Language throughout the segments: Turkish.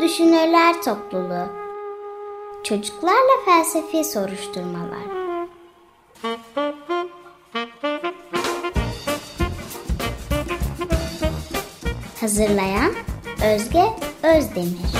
Düşünürler Topluluğu Çocuklarla Felsefi Soruşturmalar Hazırlayan Özge Özdemir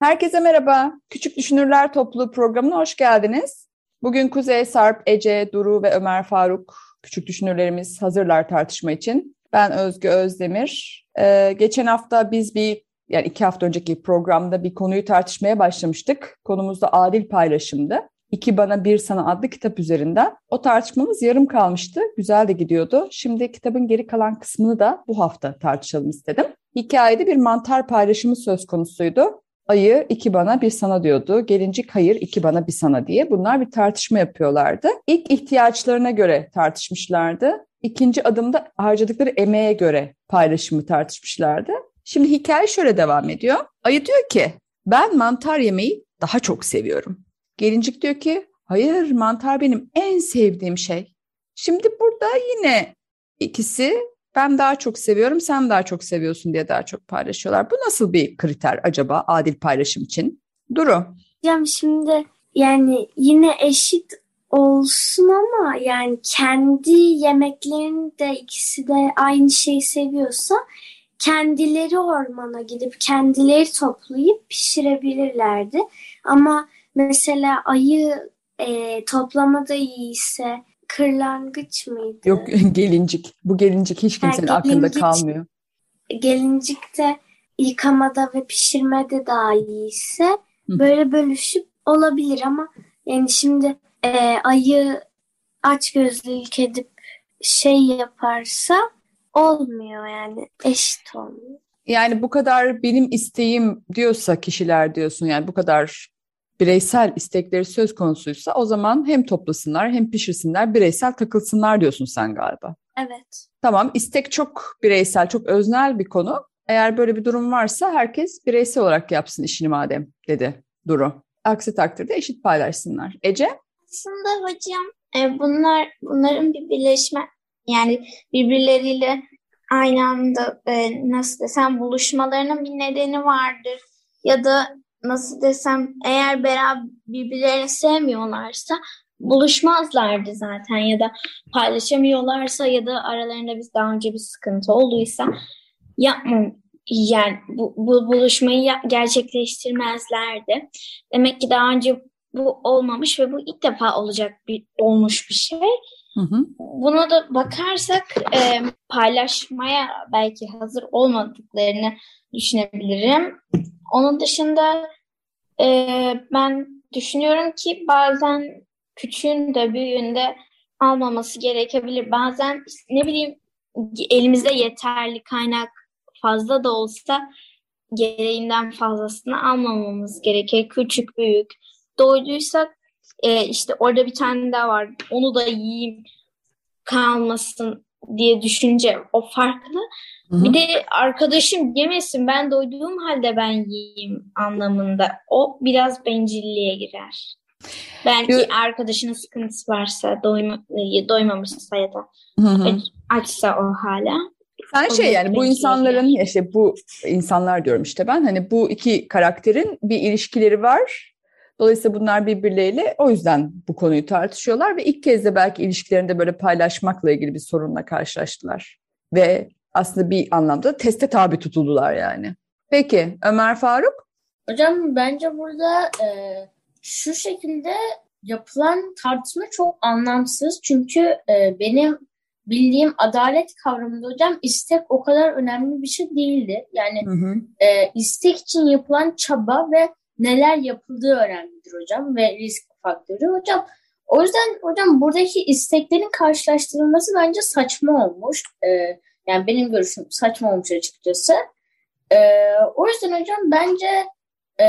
Herkese merhaba. Küçük Düşünürler Topluluğu programına hoş geldiniz. Bugün Kuzey, Sarp, Ece, Duru ve Ömer Faruk küçük düşünürlerimiz hazırlar tartışma için. Ben Özgü Özdemir. Ee, geçen hafta biz bir, yani iki hafta önceki programda bir konuyu tartışmaya başlamıştık. Konumuz da adil paylaşımdı. İki Bana Bir Sana adlı kitap üzerinden. O tartışmamız yarım kalmıştı. Güzel de gidiyordu. Şimdi kitabın geri kalan kısmını da bu hafta tartışalım istedim. Hikayede bir mantar paylaşımı söz konusuydu. Ayı iki bana bir sana diyordu. Gelincik hayır iki bana bir sana diye. Bunlar bir tartışma yapıyorlardı. İlk ihtiyaçlarına göre tartışmışlardı. İkinci adımda harcadıkları emeğe göre paylaşımı tartışmışlardı. Şimdi hikaye şöyle devam ediyor. Ayı diyor ki ben mantar yemeyi daha çok seviyorum. Gelincik diyor ki hayır mantar benim en sevdiğim şey. Şimdi burada yine ikisi ben daha çok seviyorum, sen daha çok seviyorsun diye daha çok paylaşıyorlar. Bu nasıl bir kriter acaba adil paylaşım için? Duru. Hocam şimdi yani yine eşit olsun ama yani kendi yemeklerini de ikisi de aynı şeyi seviyorsa kendileri ormana gidip kendileri toplayıp pişirebilirlerdi. Ama mesela ayı e, toplamada iyiyse kırlangıç mıydı? Yok gelincik. Bu gelincik hiç kimsenin ha, aklında kalmıyor. Gelincik de yıkamada ve pişirmede daha iyiyse Hı. böyle bölüşüp olabilir ama yani şimdi e, ayı aç gözlülük edip şey yaparsa olmuyor yani eşit olmuyor. Yani bu kadar benim isteğim diyorsa kişiler diyorsun yani bu kadar bireysel istekleri söz konusuysa o zaman hem toplasınlar hem pişirsinler bireysel takılsınlar diyorsun sen galiba. Evet. Tamam istek çok bireysel çok öznel bir konu. Eğer böyle bir durum varsa herkes bireysel olarak yapsın işini madem dedi Duru. Aksi takdirde eşit paylaşsınlar. Ece? Aslında hocam e, bunlar bunların bir birleşme yani birbirleriyle aynı anda e, nasıl desem buluşmalarının bir nedeni vardır ya da nasıl desem eğer beraber birbirlerini sevmiyorlarsa buluşmazlardı zaten ya da paylaşamıyorlarsa ya da aralarında biz daha önce bir sıkıntı olduysa yapmam yani bu, bu buluşmayı gerçekleştirmezlerdi. Demek ki daha önce bu olmamış ve bu ilk defa olacak bir olmuş bir şey. Hı hı. Buna da bakarsak e, paylaşmaya belki hazır olmadıklarını düşünebilirim. Onun dışında e, ben düşünüyorum ki bazen küçüğün de büyüğün de almaması gerekebilir. Bazen ne bileyim elimizde yeterli kaynak fazla da olsa gereğinden fazlasını almamamız gerekir. Küçük büyük. Doyduysak e, işte orada bir tane daha var. Onu da yiyeyim kalmasın diye düşünce o farklı. Hı-hı. Bir de arkadaşım yemesin ben doyduğum halde ben yiyeyim anlamında. O biraz bencilliğe girer. Belki Yo- arkadaşının sıkıntısı varsa, doyma, doymamışsa ya da Hı-hı. açsa o hala. Sen şey yani bu insanların işte bu insanlar diyorum işte ben hani bu iki karakterin bir ilişkileri var. Dolayısıyla bunlar birbirleriyle o yüzden bu konuyu tartışıyorlar ve ilk kez de belki ilişkilerinde böyle paylaşmakla ilgili bir sorunla karşılaştılar. Ve aslında bir anlamda teste tabi tutuldular yani. Peki Ömer Faruk? Hocam bence burada e, şu şekilde yapılan tartışma çok anlamsız. Çünkü e, benim bildiğim adalet kavramında hocam istek o kadar önemli bir şey değildi. Yani hı hı. E, istek için yapılan çaba ve neler yapıldığı önemlidir hocam ve risk faktörü hocam. O yüzden hocam buradaki isteklerin karşılaştırılması bence saçma olmuş. Ee, yani benim görüşüm saçma olmuş açıkçası. Ee, o yüzden hocam bence e,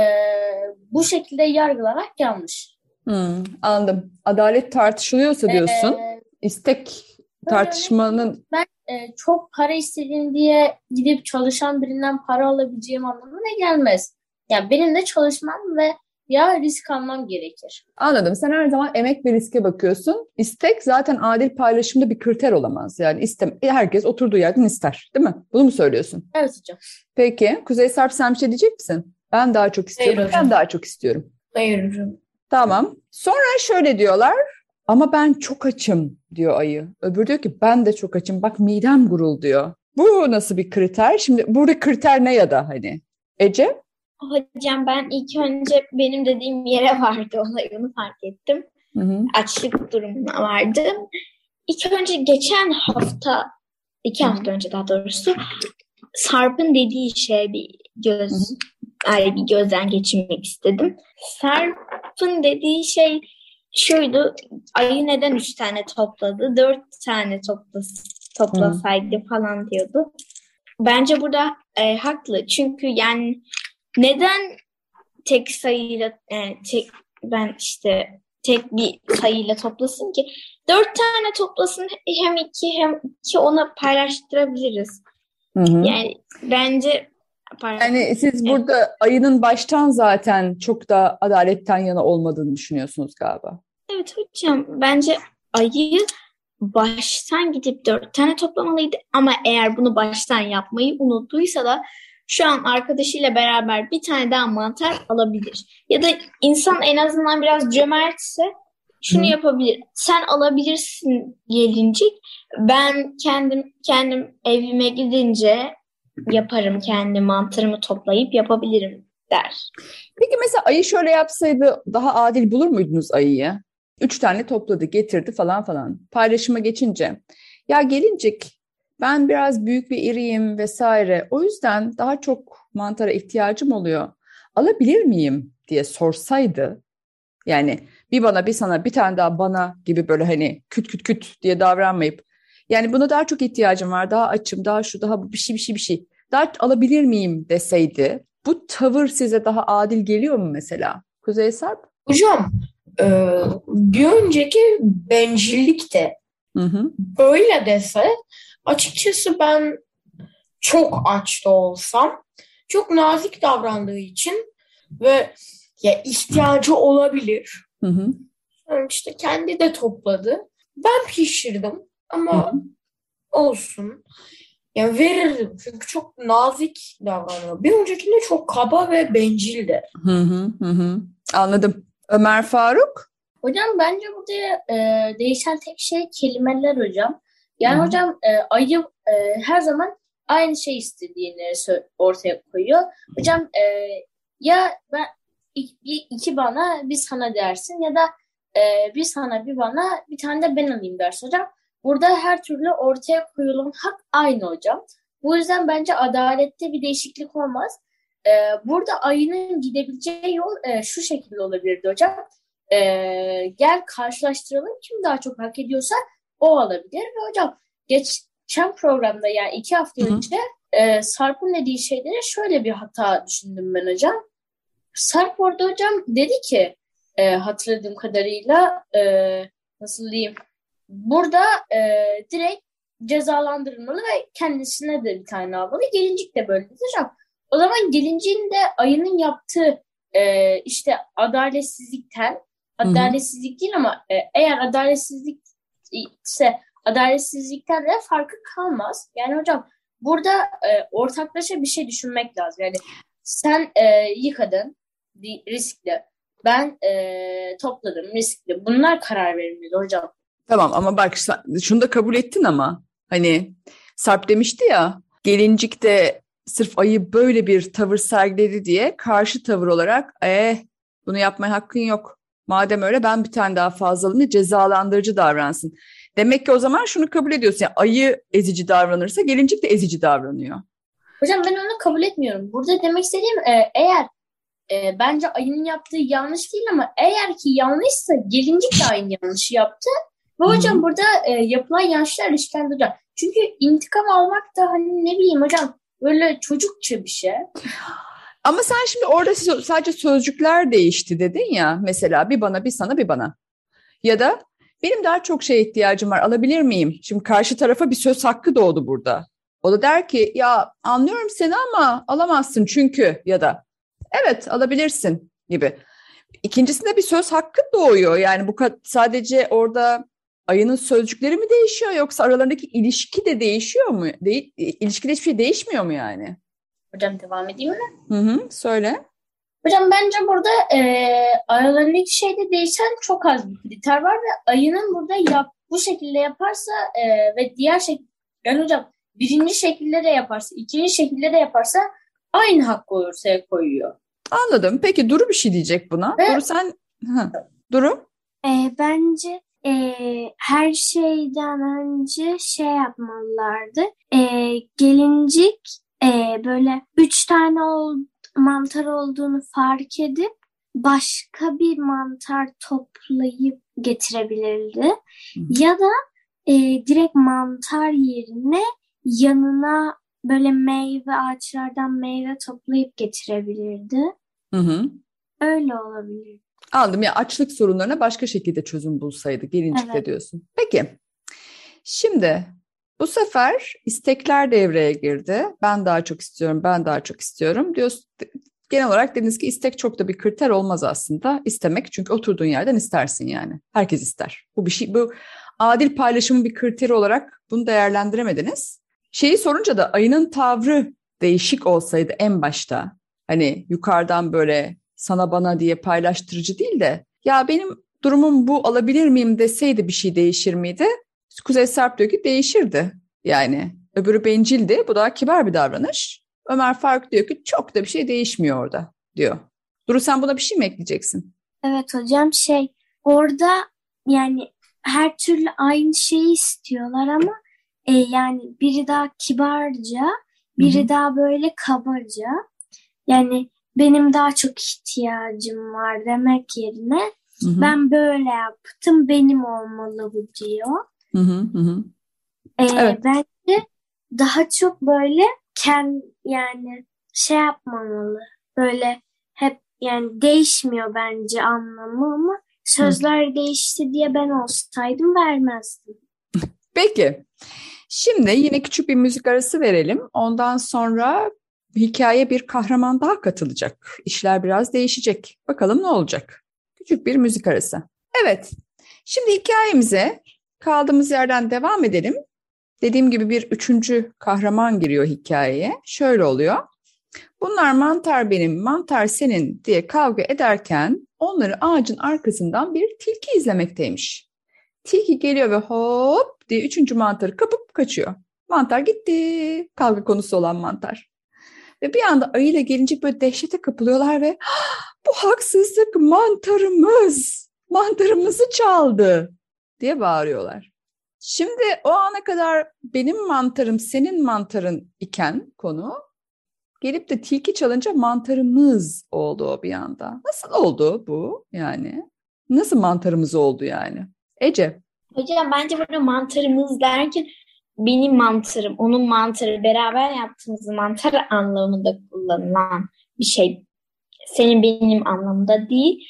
bu şekilde yargılamak yanlış. Hmm, anladım. Adalet tartışılıyorsa diyorsun. Ee, istek tartışmanın... Ben e, çok para istediğim diye gidip çalışan birinden para alabileceğim anlamına gelmez. Yani benim de çalışmam ve ya risk almam gerekir. Anladım. Sen her zaman emek ve riske bakıyorsun. İstek zaten adil paylaşımda bir kriter olamaz. Yani istem herkes oturduğu yerden ister. Değil mi? Bunu mu söylüyorsun? Evet hocam. Peki. Kuzey Sarp sen bir şey diyecek misin? Ben daha çok istiyorum. Hayır hocam. ben daha çok istiyorum. Hayır hocam. Tamam. Sonra şöyle diyorlar. Ama ben çok açım diyor ayı. Öbürü diyor ki ben de çok açım. Bak midem gurul diyor. Bu nasıl bir kriter? Şimdi burada kriter ne ya da hani? Ece? Hocam ben ilk önce benim dediğim yere vardı olay onu fark ettim. Hı hı. Açlık durumuna vardım. İlk önce geçen hafta, iki hafta önce daha doğrusu Sarp'ın dediği şey bir göz, ay bir gözden geçirmek istedim. Sarp'ın dediği şey şuydu, ayı neden üç tane topladı, dört tane toplas toplasaydı falan diyordu. Bence burada e, haklı çünkü yani neden tek sayıyla e, tek ben işte tek bir sayıyla toplasın ki dört tane toplasın hem iki hem iki ona paylaştırabiliriz. Hı hı. Yani bence pardon. Yani siz burada ayının baştan zaten çok da adaletten yana olmadığını düşünüyorsunuz galiba. Evet hocam bence ayı baştan gidip dört tane toplamalıydı ama eğer bunu baştan yapmayı unuttuysa da şu an arkadaşıyla beraber bir tane daha mantar alabilir. Ya da insan en azından biraz cömertse şunu Hı. yapabilir. Sen alabilirsin gelincik. Ben kendim kendim evime gidince yaparım kendi mantarımı toplayıp yapabilirim der. Peki mesela ayı şöyle yapsaydı daha adil bulur muydunuz ayıyı? Üç tane topladı, getirdi falan falan. Paylaşıma geçince. Ya gelincik ben biraz büyük bir iriyim vesaire. O yüzden daha çok mantara ihtiyacım oluyor. Alabilir miyim diye sorsaydı. Yani bir bana bir sana bir tane daha bana gibi böyle hani küt küt küt diye davranmayıp. Yani buna daha çok ihtiyacım var. Daha açım, daha şu, daha bu bir şey bir şey bir şey. Daha alabilir miyim deseydi. Bu tavır size daha adil geliyor mu mesela? Kuzey Sarp? Hocam e, bir önceki bencillik de Hı hı. öyle dese açıkçası ben çok aç da olsam çok nazik davrandığı için ve ya ihtiyacı olabilir. Hı hı. Yani işte kendi de topladı. Ben pişirdim ama olsun. Yani verirdim çünkü çok nazik davranıyor. Bir öncekinde çok kaba ve bencildi. Hı hı hı hı. Anladım. Ömer Faruk? Hocam bence burada e, değişen tek şey kelimeler hocam. Yani Hı. hocam e, ayı e, her zaman aynı şey istediğini ortaya koyuyor. Hocam e, ya ben iki, iki bana bir sana dersin ya da e, bir sana bir bana bir tane de ben alayım dersin hocam. Burada her türlü ortaya koyulan hak aynı hocam. Bu yüzden bence adalette bir değişiklik olmaz. E, burada ayının gidebileceği yol e, şu şekilde olabilirdi hocam. E, gel karşılaştıralım kim daha çok hak ediyorsa o alabilir. Ve hocam geçen programda yani iki hafta Hı hı. önce e, Sarp'ın dediği şeylere şöyle bir hata düşündüm ben hocam. Sarp orada hocam dedi ki e, hatırladığım kadarıyla e, nasıl diyeyim burada e, direkt cezalandırılmalı ve kendisine de bir tane almalı. Gelincik de böyle hocam. O zaman gelinciğin de ayının yaptığı e, işte adaletsizlikten adaletsizlik değil ama e, eğer adaletsizlik ise adaletsizlikten de farkı kalmaz. Yani hocam burada e, ortaklaşa bir şey düşünmek lazım. Yani sen e, yıkadın riskli. Ben e, topladım riskli. Bunlar karar verilmeli hocam. Tamam ama bak şunu da kabul ettin ama hani Sarp demişti ya gelincik de sırf ayı böyle bir tavır sergiledi diye karşı tavır olarak eh bunu yapmaya hakkın yok. Madem öyle ben bir tane daha fazla diye cezalandırıcı davransın. Demek ki o zaman şunu kabul ediyorsun. Yani ayı ezici davranırsa gelincik de ezici davranıyor. Hocam ben onu kabul etmiyorum. Burada demek istediğim e, eğer e, bence ayının yaptığı yanlış değil ama eğer ki yanlışsa gelincik de aynı yanlışı yaptı. Ve hocam burada e, yapılan yanlışlar ilişkilendireceğim. Çünkü intikam almak da hani ne bileyim hocam böyle çocukça bir şey. Ama sen şimdi orada sadece sözcükler değişti dedin ya. Mesela bir bana bir sana bir bana. Ya da benim daha çok şeye ihtiyacım var alabilir miyim? Şimdi karşı tarafa bir söz hakkı doğdu burada. O da der ki ya anlıyorum seni ama alamazsın çünkü ya da evet alabilirsin gibi. ikincisinde bir söz hakkı doğuyor. Yani bu sadece orada ayının sözcükleri mi değişiyor yoksa aralarındaki ilişki de değişiyor mu? De ilişkide hiçbir şey değişmiyor mu yani? Hocam devam edeyim mi? Hı hı, söyle. Hocam bence burada e, aralarındaki şeyde değişen çok az bir kriter var ve ayının burada yap, bu şekilde yaparsa e, ve diğer şekilde yani hocam birinci şekilde de yaparsa, ikinci şekilde de yaparsa aynı hakkı ortaya koyuyor. Anladım. Peki Duru bir şey diyecek buna. Ve, Duru sen... Hı. Duru? E, bence e, her şeyden önce şey yapmalılardı. E, gelincik e, böyle üç tane ol, mantar olduğunu fark edip başka bir mantar toplayıp getirebilirdi. Hı. Ya da e, direkt mantar yerine yanına böyle meyve ağaçlardan meyve toplayıp getirebilirdi. Hı hı. Öyle olabilir. Aldım ya açlık sorunlarına başka şekilde çözüm bulsaydı gelincikte evet. diyorsun. Peki şimdi bu sefer istekler devreye girdi. Ben daha çok istiyorum, ben daha çok istiyorum diyorsun. Genel olarak dediniz ki istek çok da bir kriter olmaz aslında. İstemek çünkü oturduğun yerden istersin yani. Herkes ister. Bu bir şey bu adil paylaşımın bir kriteri olarak bunu değerlendiremediniz. Şeyi sorunca da ayının tavrı değişik olsaydı en başta hani yukarıdan böyle sana bana diye paylaştırıcı değil de ya benim durumum bu alabilir miyim deseydi bir şey değişir miydi? Kuzey Sarp diyor ki değişirdi yani. Öbürü bencildi bu daha kibar bir davranış. Ömer Faruk diyor ki çok da bir şey değişmiyor orada diyor. Duru sen buna bir şey mi ekleyeceksin? Evet hocam şey orada yani her türlü aynı şeyi istiyorlar ama e, yani biri daha kibarca, biri Hı-hı. daha böyle kabaca. Yani benim daha çok ihtiyacım var demek yerine Hı-hı. ben böyle yaptım, benim olmalı bu diyor. Hı hı Ee, evet. Bence daha çok böyle kend yani şey yapmamalı. Böyle hep yani değişmiyor bence anlamı ama sözler hı. değişti diye ben olsaydım vermezdim. Peki. Şimdi yine küçük bir müzik arası verelim. Ondan sonra hikaye bir kahraman daha katılacak. İşler biraz değişecek. Bakalım ne olacak? Küçük bir müzik arası. Evet. Şimdi hikayemize kaldığımız yerden devam edelim. Dediğim gibi bir üçüncü kahraman giriyor hikayeye. Şöyle oluyor. Bunlar mantar benim, mantar senin diye kavga ederken onları ağacın arkasından bir tilki izlemekteymiş. Tilki geliyor ve hop diye üçüncü mantarı kapıp kaçıyor. Mantar gitti. Kavga konusu olan mantar. Ve bir anda ayıyla gelince böyle dehşete kapılıyorlar ve bu haksızlık mantarımız, mantarımızı çaldı diye bağırıyorlar. Şimdi o ana kadar benim mantarım senin mantarın iken konu gelip de tilki çalınca mantarımız oldu o bir anda. Nasıl oldu bu yani? Nasıl mantarımız oldu yani? Ece. Hocam bence burada mantarımız derken benim mantarım, onun mantarı beraber yaptığımız mantar anlamında kullanılan bir şey. Senin benim anlamında değil.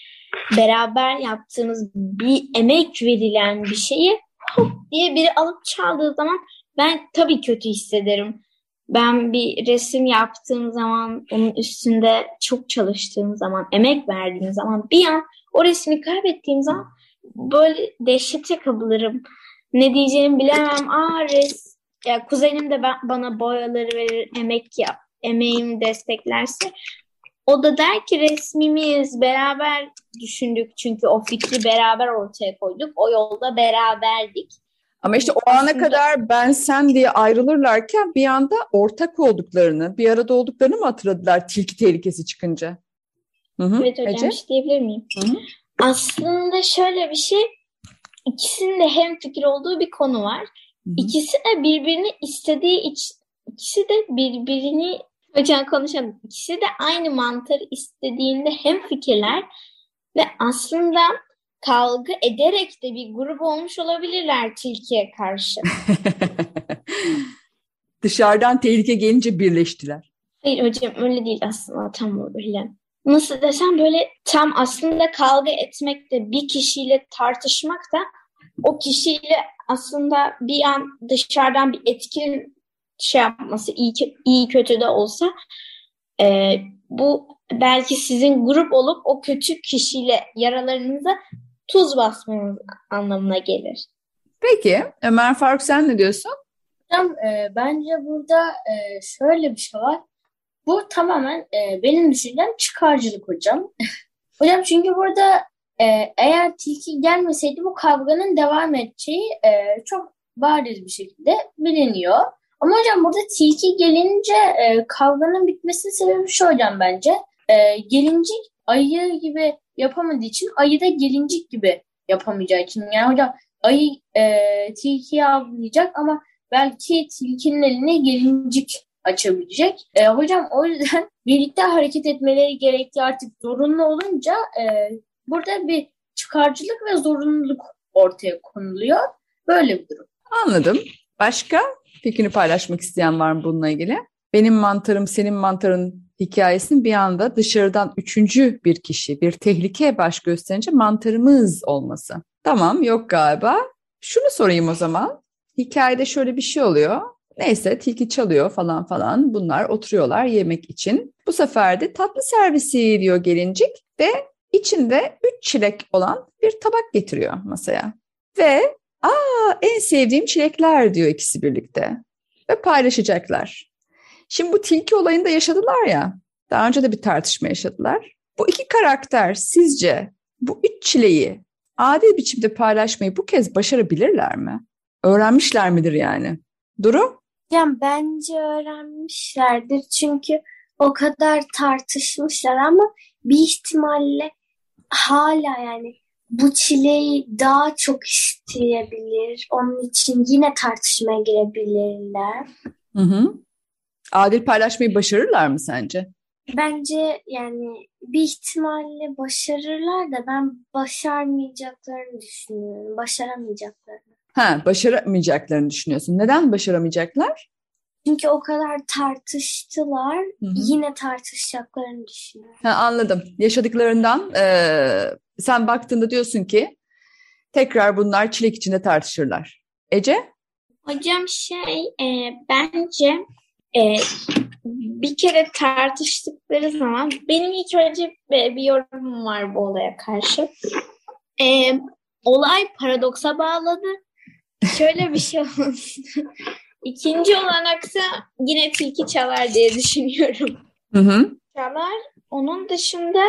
Beraber yaptığımız bir emek verilen bir şeyi hop diye biri alıp çaldığı zaman ben tabii kötü hissederim. Ben bir resim yaptığım zaman, onun üstünde çok çalıştığım zaman, emek verdiğim zaman bir an o resmi kaybettiğim zaman böyle dehşete kapılırım. Ne diyeceğimi bilemem. Aa res ya kuzenim de ben, bana boyaları verir, emek yap, emeğimi desteklerse o da der ki resmimiz beraber düşündük çünkü o fikri beraber ortaya koyduk. O yolda beraberdik. Ama işte o ana kadar ben sen diye ayrılırlarken bir anda ortak olduklarını, bir arada olduklarını mı hatırladılar tilki tehlikesi çıkınca? Hı-hı. Evet hocam Ece? şey diyebilir miyim? Hı-hı. Aslında şöyle bir şey, ikisinin de hem fikir olduğu bir konu var. Hı-hı. İkisi de birbirini istediği için, ikisi de birbirini hocam konuşalım. İkisi de aynı mantarı istediğinde hem fikirler ve aslında kavga ederek de bir grup olmuş olabilirler tilkiye karşı. Dışarıdan tehlike gelince birleştiler. Hayır hocam öyle değil aslında tam öyle nasıl desem böyle tam aslında kavga etmek de bir kişiyle tartışmak da o kişiyle aslında bir an dışarıdan bir etkin şey yapması iyi, iyi kötü de olsa e, bu belki sizin grup olup o kötü kişiyle yaralarınıza tuz basmanız anlamına gelir. Peki Ömer Faruk sen ne diyorsun? Hocam e, bence burada e, şöyle bir şey var. Bu tamamen e, benim düşüncem çıkarcılık hocam. hocam çünkü burada e, eğer tilki gelmeseydi bu kavganın devam edeceği e, çok bariz bir şekilde biliniyor. Ama hocam burada tilki gelince e, kavganın bitmesinin sebebi şu hocam bence. E, gelincik ayı gibi yapamadığı için ayı da gelincik gibi yapamayacağı için. Yani hocam ayı e, tilkiyi avlayacak ama belki tilkinin eline gelincik açabilecek. E, hocam o yüzden birlikte hareket etmeleri gerektiği artık zorunlu olunca e, burada bir çıkarcılık ve zorunluluk ortaya konuluyor. Böyle bir durum. Anladım. Başka fikrini paylaşmak isteyen var mı bununla ilgili? Benim mantarım, senin mantarın hikayesinin bir anda dışarıdan üçüncü bir kişi, bir tehlikeye baş gösterince mantarımız olması. Tamam, yok galiba. Şunu sorayım o zaman. Hikayede şöyle bir şey oluyor. Neyse tilki çalıyor falan falan. Bunlar oturuyorlar yemek için. Bu sefer de tatlı servisi diyor gelincik ve içinde üç çilek olan bir tabak getiriyor masaya. Ve aa en sevdiğim çilekler diyor ikisi birlikte. Ve paylaşacaklar. Şimdi bu tilki olayında yaşadılar ya. Daha önce de bir tartışma yaşadılar. Bu iki karakter sizce bu üç çileyi adil biçimde paylaşmayı bu kez başarabilirler mi? Öğrenmişler midir yani? Duru? Yani bence öğrenmişlerdir çünkü o kadar tartışmışlar ama bir ihtimalle hala yani bu çileyi daha çok isteyebilir. Onun için yine tartışmaya girebilirler. Hı hı. Adil paylaşmayı başarırlar mı sence? Bence yani bir ihtimalle başarırlar da ben başarmayacaklarını düşünüyorum. Başaramayacaklarını. Ha, başaramayacaklarını düşünüyorsun. Neden başaramayacaklar? Çünkü o kadar tartıştılar. Hı hı. Yine tartışacaklarını düşünüyorum. Ha, anladım. Yaşadıklarından eee, sen baktığında diyorsun ki tekrar bunlar çilek içinde tartışırlar. Ece? Hocam şey e, bence e, bir kere tartıştıkları zaman benim ilk önce bir, bir yorumum var bu olaya karşı. E, olay paradoksa bağladı. Şöyle bir şey oldu. İkinci olanaksa yine tilki çalar diye düşünüyorum. Hı hı. Çalar. Onun dışında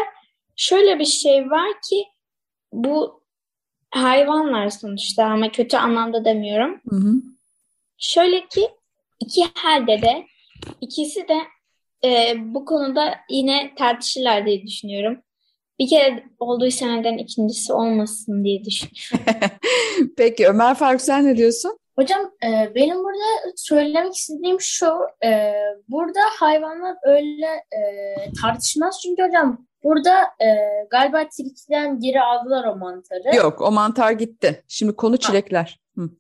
şöyle bir şey var ki bu hayvanlar sonuçta ama kötü anlamda demiyorum. Hı hı. Şöyle ki iki halde de ikisi de e, bu konuda yine tartışırlar diye düşünüyorum. Bir kere olduysa neden ikincisi olmasın diye düşünüyorum. Peki Ömer Faruk sen ne diyorsun? Hocam e, benim burada söylemek istediğim şu, e, burada hayvanlar öyle e, tartışmaz çünkü hocam burada e, galiba tilkiden geri aldılar o mantarı. Yok o mantar gitti. Şimdi konu çilekler. Hı.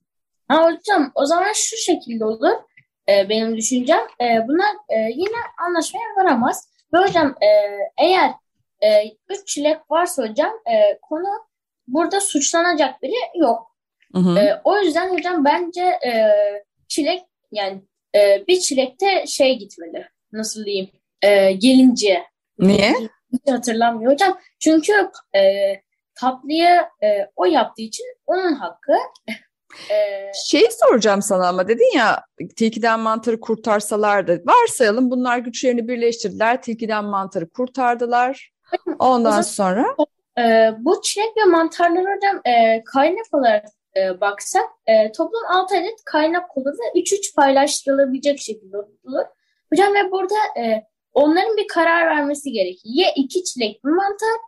Ha hocam o zaman şu şekilde olur e, benim düşüncem. E, bunlar e, yine anlaşmaya varamaz. Ve hocam e, eğer e, üç çilek varsa hocam e, konu burada suçlanacak biri yok. Hı hı. E, o yüzden hocam bence e, çilek yani e, bir çilekte şey gitmeli. Nasıl diyeyim? E, gelince. Niye? Hiç hatırlamıyor hocam. Çünkü e, tatlıyı e, o yaptığı için onun hakkı. E, Şeyi soracağım sana ama dedin ya tilkiden mantarı kurtarsalardı. Varsayalım bunlar güçlerini birleştirdiler. Tilkiden mantarı kurtardılar. Ondan zaman- sonra e, bu çilek ve mantarlar hocam e, kaynak olarak e, baksak e, toplam 6 adet kaynak ve 3-3 paylaştırılabilecek şekilde olur. Hocam ve burada e, onların bir karar vermesi gerekir. Ya iki çilek bir mantar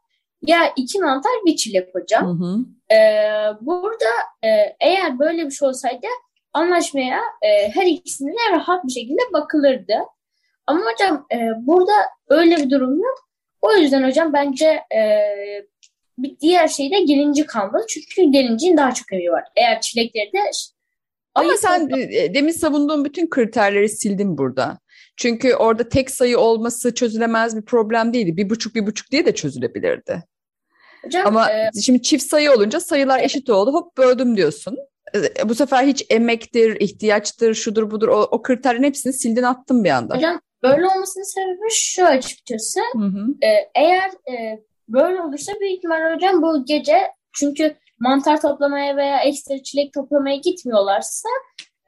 ya iki mantar bir çilek hocam. Hı hı. Ee, burada e, eğer böyle bir şey olsaydı anlaşmaya e, her ikisine de rahat bir şekilde bakılırdı. Ama hocam e, burada öyle bir durum yok. O yüzden hocam bence e, bir diğer şey de gelinci kalmalı. Çünkü gelincin daha çok emeği var. Eğer çilekleri de Ama Ayıp sen e, demin savunduğun bütün kriterleri sildin burada. Çünkü orada tek sayı olması çözülemez bir problem değildi. Bir buçuk bir buçuk diye de çözülebilirdi. hocam Ama e, şimdi çift sayı olunca sayılar eşit oldu. Hop böldüm diyorsun. E, Bu sefer hiç emektir, ihtiyaçtır, şudur budur o, o kriterlerin hepsini sildin attın bir anda. hocam böyle olmasının sebebi şu açıkçası. Hı hı. Ee, eğer e, böyle olursa büyük ihtimalle hocam bu gece çünkü mantar toplamaya veya ekstra çilek toplamaya gitmiyorlarsa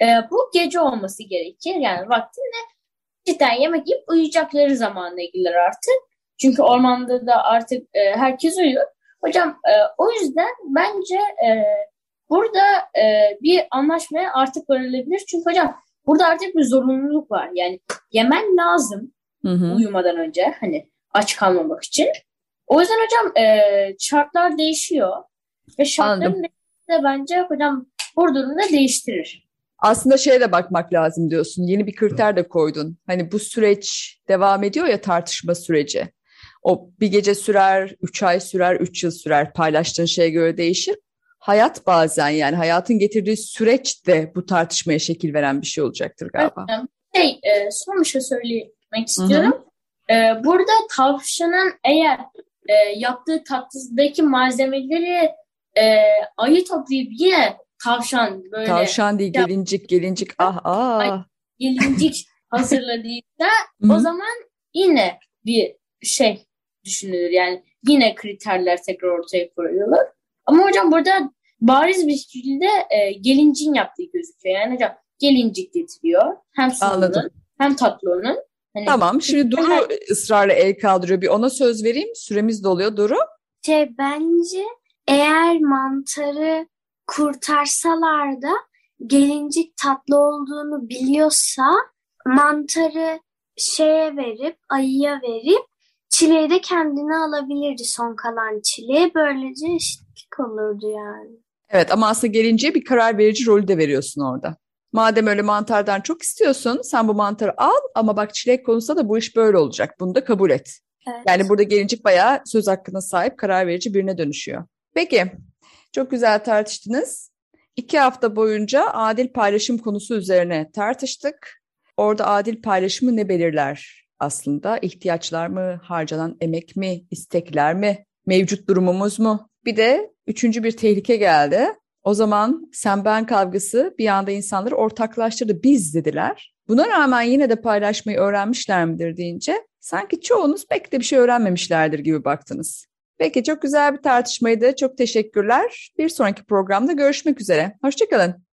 e, bu gece olması gerekir. Yani vaktinde cidden yemek yiyip uyuyacakları zamanla gelir artık. Çünkü ormanda da artık e, herkes uyuyor. Hocam e, o yüzden bence e, burada e, bir anlaşmaya artık varılabilir. Çünkü hocam burada artık bir zorunluluk var. Yani yemen lazım Hı hı. uyumadan önce hani aç kalmamak için. O yüzden hocam e, şartlar değişiyor. Ve şartların Anladım. de bence hocam bu durumda değiştirir. Aslında şeye de bakmak lazım diyorsun. Yeni bir kriter de koydun. Hani bu süreç devam ediyor ya tartışma süreci. O bir gece sürer, üç ay sürer, üç yıl sürer. Paylaştığın şeye göre değişir. Hayat bazen yani hayatın getirdiği süreç de bu tartışmaya şekil veren bir şey olacaktır galiba. Evet, Şey, e, son bir şey söylemek istiyorum. E, burada tavşanın eğer e, yaptığı tatlısındaki malzemeleri e, ayı toplayıp yine tavşan böyle Tavşan değil, gelincik, gelincik. Ah ah. gelincik hazırladıysa o zaman yine bir şey düşünülür. Yani yine kriterler tekrar ortaya koyulur. Ama hocam burada bariz bir şekilde e, gelincin yaptığı gözüküyor. Yani hocam gelincik getiriyor. Hem sununun hem tatlı onun. Hani Tamam. Şimdi Duru ısrarla el kaldırıyor. Bir ona söz vereyim. Süremiz doluyor. Duru. Şey bence eğer mantarı kurtarsalar da gelincik tatlı olduğunu biliyorsa mantarı şeye verip ayıya verip çileği de kendine alabilirdi son kalan çileği. Böylece eşitlik olurdu yani. Evet ama aslında gelinceye bir karar verici rolü de veriyorsun orada. Madem öyle mantardan çok istiyorsun, sen bu mantarı al ama bak çilek konusunda da bu iş böyle olacak. Bunu da kabul et. Evet. Yani burada gelincik bayağı söz hakkına sahip, karar verici birine dönüşüyor. Peki, çok güzel tartıştınız. İki hafta boyunca adil paylaşım konusu üzerine tartıştık. Orada adil paylaşımı ne belirler aslında? İhtiyaçlar mı, harcanan emek mi, istekler mi, mevcut durumumuz mu? Bir de üçüncü bir tehlike geldi. O zaman sen ben kavgası bir anda insanları ortaklaştırdı. Biz dediler. Buna rağmen yine de paylaşmayı öğrenmişler midir deyince sanki çoğunuz pek de bir şey öğrenmemişlerdir gibi baktınız. Peki çok güzel bir tartışmaydı. Çok teşekkürler. Bir sonraki programda görüşmek üzere. Hoşçakalın.